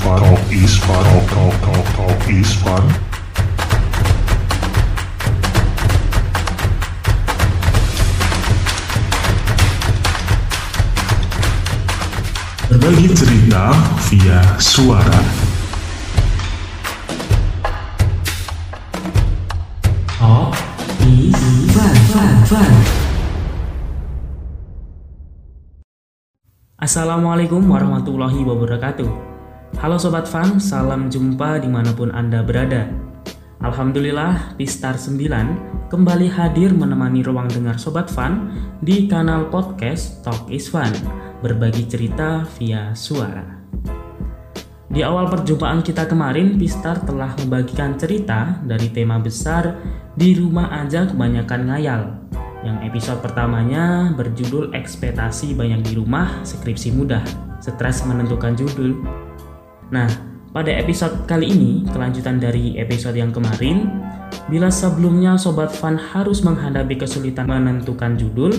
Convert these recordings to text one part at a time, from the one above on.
fun. Talk is fun. Talk talk talk talk is fun. Berbagi cerita via suara. Assalamualaikum warahmatullahi wabarakatuh. Halo Sobat Fun, salam jumpa di mana pun Anda berada. Alhamdulillah, Pistar 9 kembali hadir menemani ruang dengar Sobat Fun di kanal podcast Talk is Fun, berbagi cerita via suara. Di awal perjumpaan kita kemarin, Pistar telah membagikan cerita dari tema besar Di Rumah Aja Kebanyakan Ngayal yang episode pertamanya berjudul Ekspektasi Banyak di Rumah, Skripsi Mudah, Stres Menentukan Judul. Nah, pada episode kali ini, kelanjutan dari episode yang kemarin, bila sebelumnya Sobat Fun harus menghadapi kesulitan menentukan judul,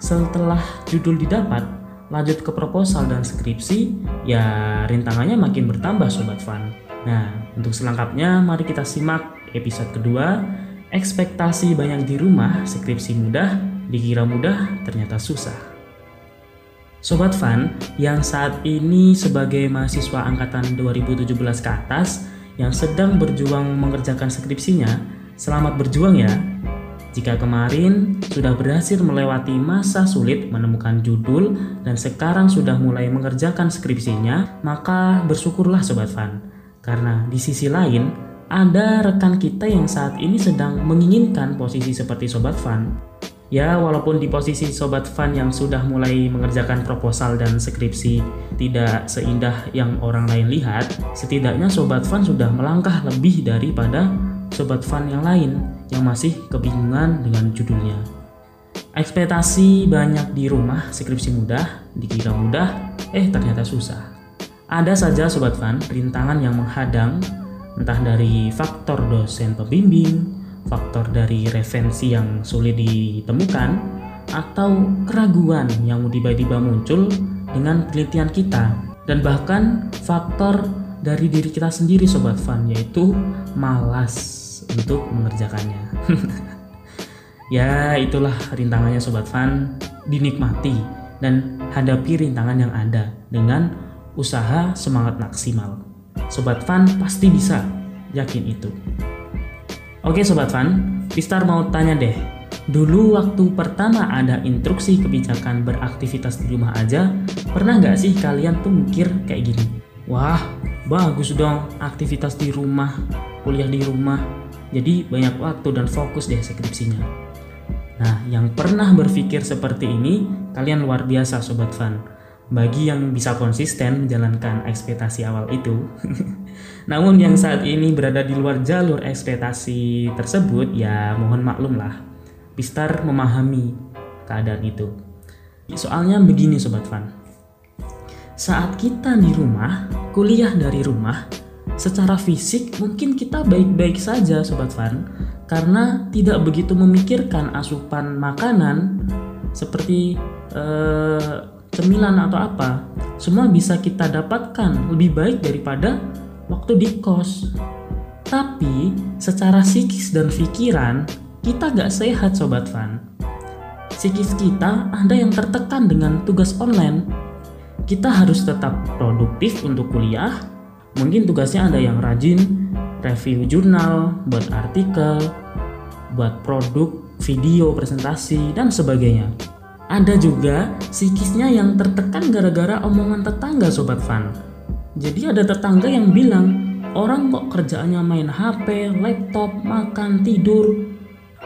setelah judul didapat, lanjut ke proposal dan skripsi, ya rintangannya makin bertambah Sobat Fun. Nah, untuk selengkapnya mari kita simak episode kedua, ekspektasi banyak di rumah, skripsi mudah, dikira mudah, ternyata susah. Sobat Fun yang saat ini sebagai mahasiswa angkatan 2017 ke atas yang sedang berjuang mengerjakan skripsinya, selamat berjuang ya. Jika kemarin sudah berhasil melewati masa sulit menemukan judul dan sekarang sudah mulai mengerjakan skripsinya, maka bersyukurlah Sobat Fun. Karena di sisi lain, ada rekan kita yang saat ini sedang menginginkan posisi seperti Sobat Fun. Ya, walaupun di posisi Sobat Fun yang sudah mulai mengerjakan proposal dan skripsi tidak seindah yang orang lain lihat, setidaknya Sobat Fun sudah melangkah lebih daripada Sobat Fun yang lain yang masih kebingungan dengan judulnya. Ekspektasi banyak di rumah skripsi mudah, dikira mudah, eh ternyata susah. Ada saja Sobat Fun rintangan yang menghadang entah dari faktor dosen pembimbing, faktor dari referensi yang sulit ditemukan, atau keraguan yang tiba-tiba muncul dengan penelitian kita, dan bahkan faktor dari diri kita sendiri Sobat Fun, yaitu malas untuk mengerjakannya. ya itulah rintangannya Sobat Fun, dinikmati dan hadapi rintangan yang ada dengan usaha semangat maksimal. Sobat Fun pasti bisa, yakin itu. Oke Sobat Fun, Pistar mau tanya deh, dulu waktu pertama ada instruksi kebijakan beraktivitas di rumah aja, pernah nggak sih kalian tuh mikir kayak gini? Wah, bagus dong aktivitas di rumah, kuliah di rumah, jadi banyak waktu dan fokus deh skripsinya. Nah, yang pernah berpikir seperti ini, kalian luar biasa Sobat Fun bagi yang bisa konsisten menjalankan ekspektasi awal itu. Namun yang saat ini berada di luar jalur ekspektasi tersebut ya mohon maklum lah. Pistar memahami keadaan itu. Soalnya begini Sobat Fan. Saat kita di rumah, kuliah dari rumah, secara fisik mungkin kita baik-baik saja Sobat Fan karena tidak begitu memikirkan asupan makanan seperti eh, cemilan atau apa, semua bisa kita dapatkan lebih baik daripada waktu di kos. Tapi secara psikis dan pikiran, kita gak sehat Sobat Fan. Psikis kita ada yang tertekan dengan tugas online. Kita harus tetap produktif untuk kuliah. Mungkin tugasnya ada yang rajin, review jurnal, buat artikel, buat produk, video, presentasi, dan sebagainya. Ada juga psikisnya yang tertekan gara-gara omongan tetangga Sobat Fan. Jadi ada tetangga yang bilang, orang kok kerjaannya main HP, laptop, makan, tidur.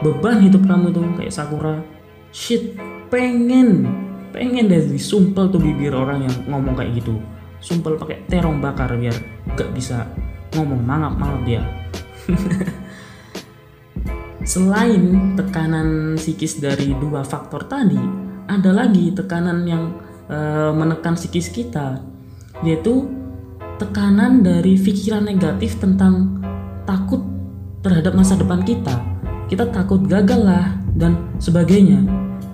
Beban hidup kamu tuh kayak Sakura. Shit, pengen, pengen deh disumpel tuh bibir orang yang ngomong kayak gitu. Sumpel pakai terong bakar biar gak bisa ngomong mangap-mangap dia. Selain tekanan psikis dari dua faktor tadi, ada lagi tekanan yang e, menekan psikis kita, yaitu tekanan dari pikiran negatif tentang takut terhadap masa depan kita. Kita takut gagal lah dan sebagainya.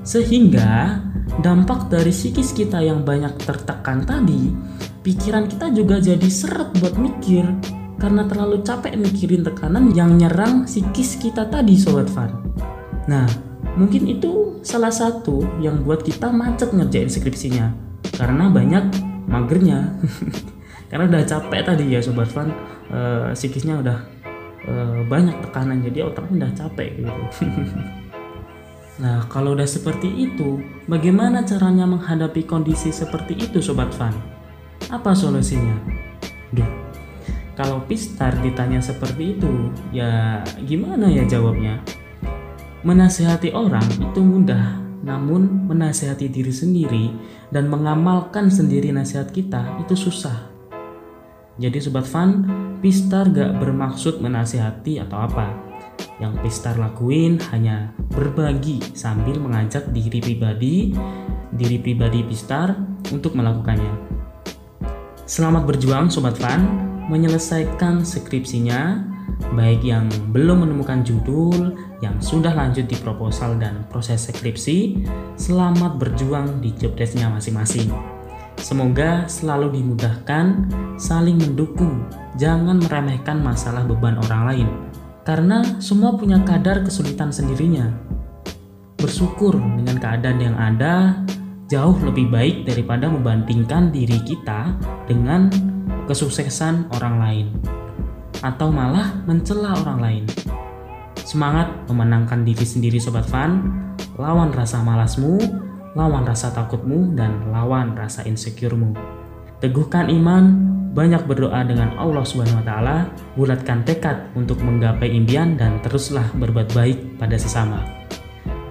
Sehingga dampak dari psikis kita yang banyak tertekan tadi pikiran kita juga jadi seret buat mikir karena terlalu capek mikirin tekanan yang nyerang psikis kita tadi sobat Fan. Nah, mungkin itu salah satu yang buat kita macet ngerjain skripsinya karena banyak magernya. karena udah capek tadi ya sobat Fan, e, psikisnya udah e, banyak tekanan jadi otaknya udah capek gitu. Nah, kalau udah seperti itu, bagaimana caranya menghadapi kondisi seperti itu, Sobat Fan? Apa solusinya? Duh, kalau Pistar ditanya seperti itu, ya gimana ya jawabnya? Menasehati orang itu mudah, namun menasehati diri sendiri dan mengamalkan sendiri nasihat kita itu susah. Jadi Sobat Fan, Pistar gak bermaksud menasehati atau apa yang Pistar lakuin hanya berbagi sambil mengajak diri pribadi, diri pribadi Pistar untuk melakukannya. Selamat berjuang Sobat Fan, menyelesaikan skripsinya, baik yang belum menemukan judul, yang sudah lanjut di proposal dan proses skripsi, selamat berjuang di jobdesknya masing-masing. Semoga selalu dimudahkan, saling mendukung, jangan meremehkan masalah beban orang lain, karena semua punya kadar kesulitan sendirinya. Bersyukur dengan keadaan yang ada jauh lebih baik daripada membandingkan diri kita dengan kesuksesan orang lain atau malah mencela orang lain. Semangat memenangkan diri sendiri sobat fan, lawan rasa malasmu, lawan rasa takutmu dan lawan rasa insecuremu. Teguhkan iman, banyak berdoa dengan Allah Subhanahu wa taala, bulatkan tekad untuk menggapai impian dan teruslah berbuat baik pada sesama.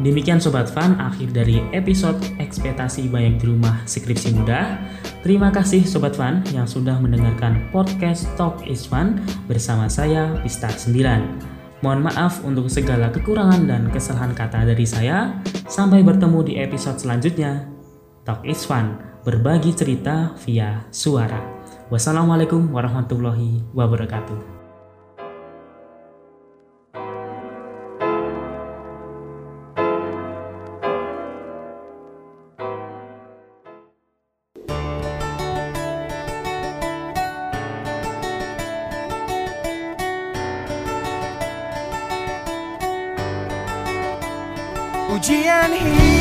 Demikian Sobat Fan, akhir dari episode ekspektasi banyak di rumah skripsi mudah. Terima kasih Sobat Fan yang sudah mendengarkan podcast Talk is Fun bersama saya, Pistar 9. Mohon maaf untuk segala kekurangan dan kesalahan kata dari saya. Sampai bertemu di episode selanjutnya. Talk is Fun, berbagi cerita via suara. Wassalamualaikum warahmatullahi wabarakatuh. Ujian hidup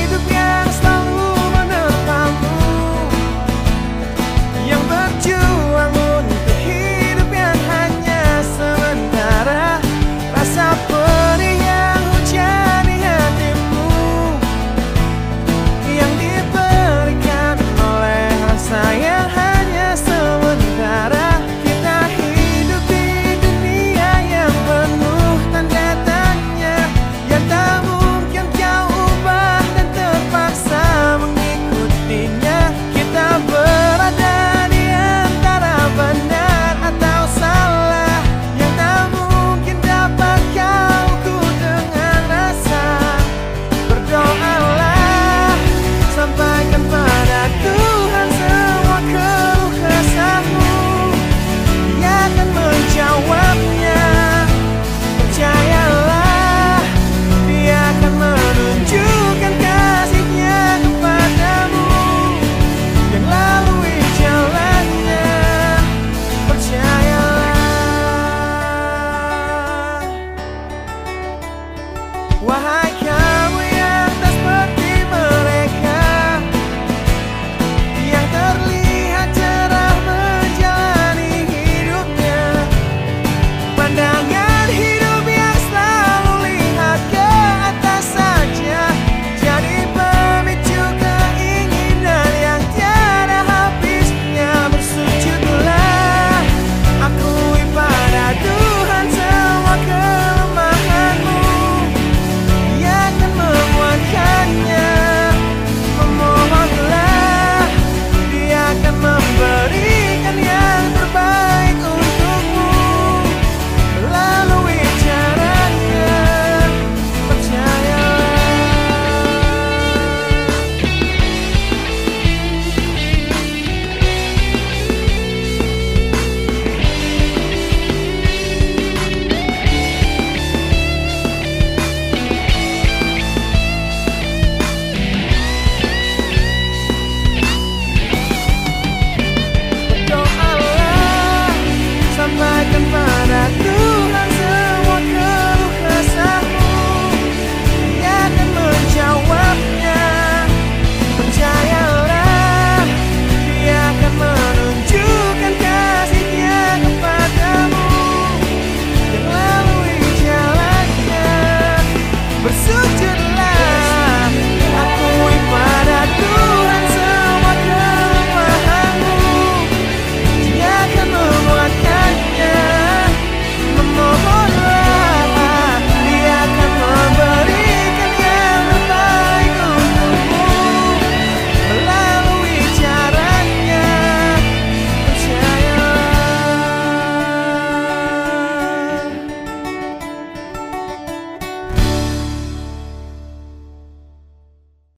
Why can't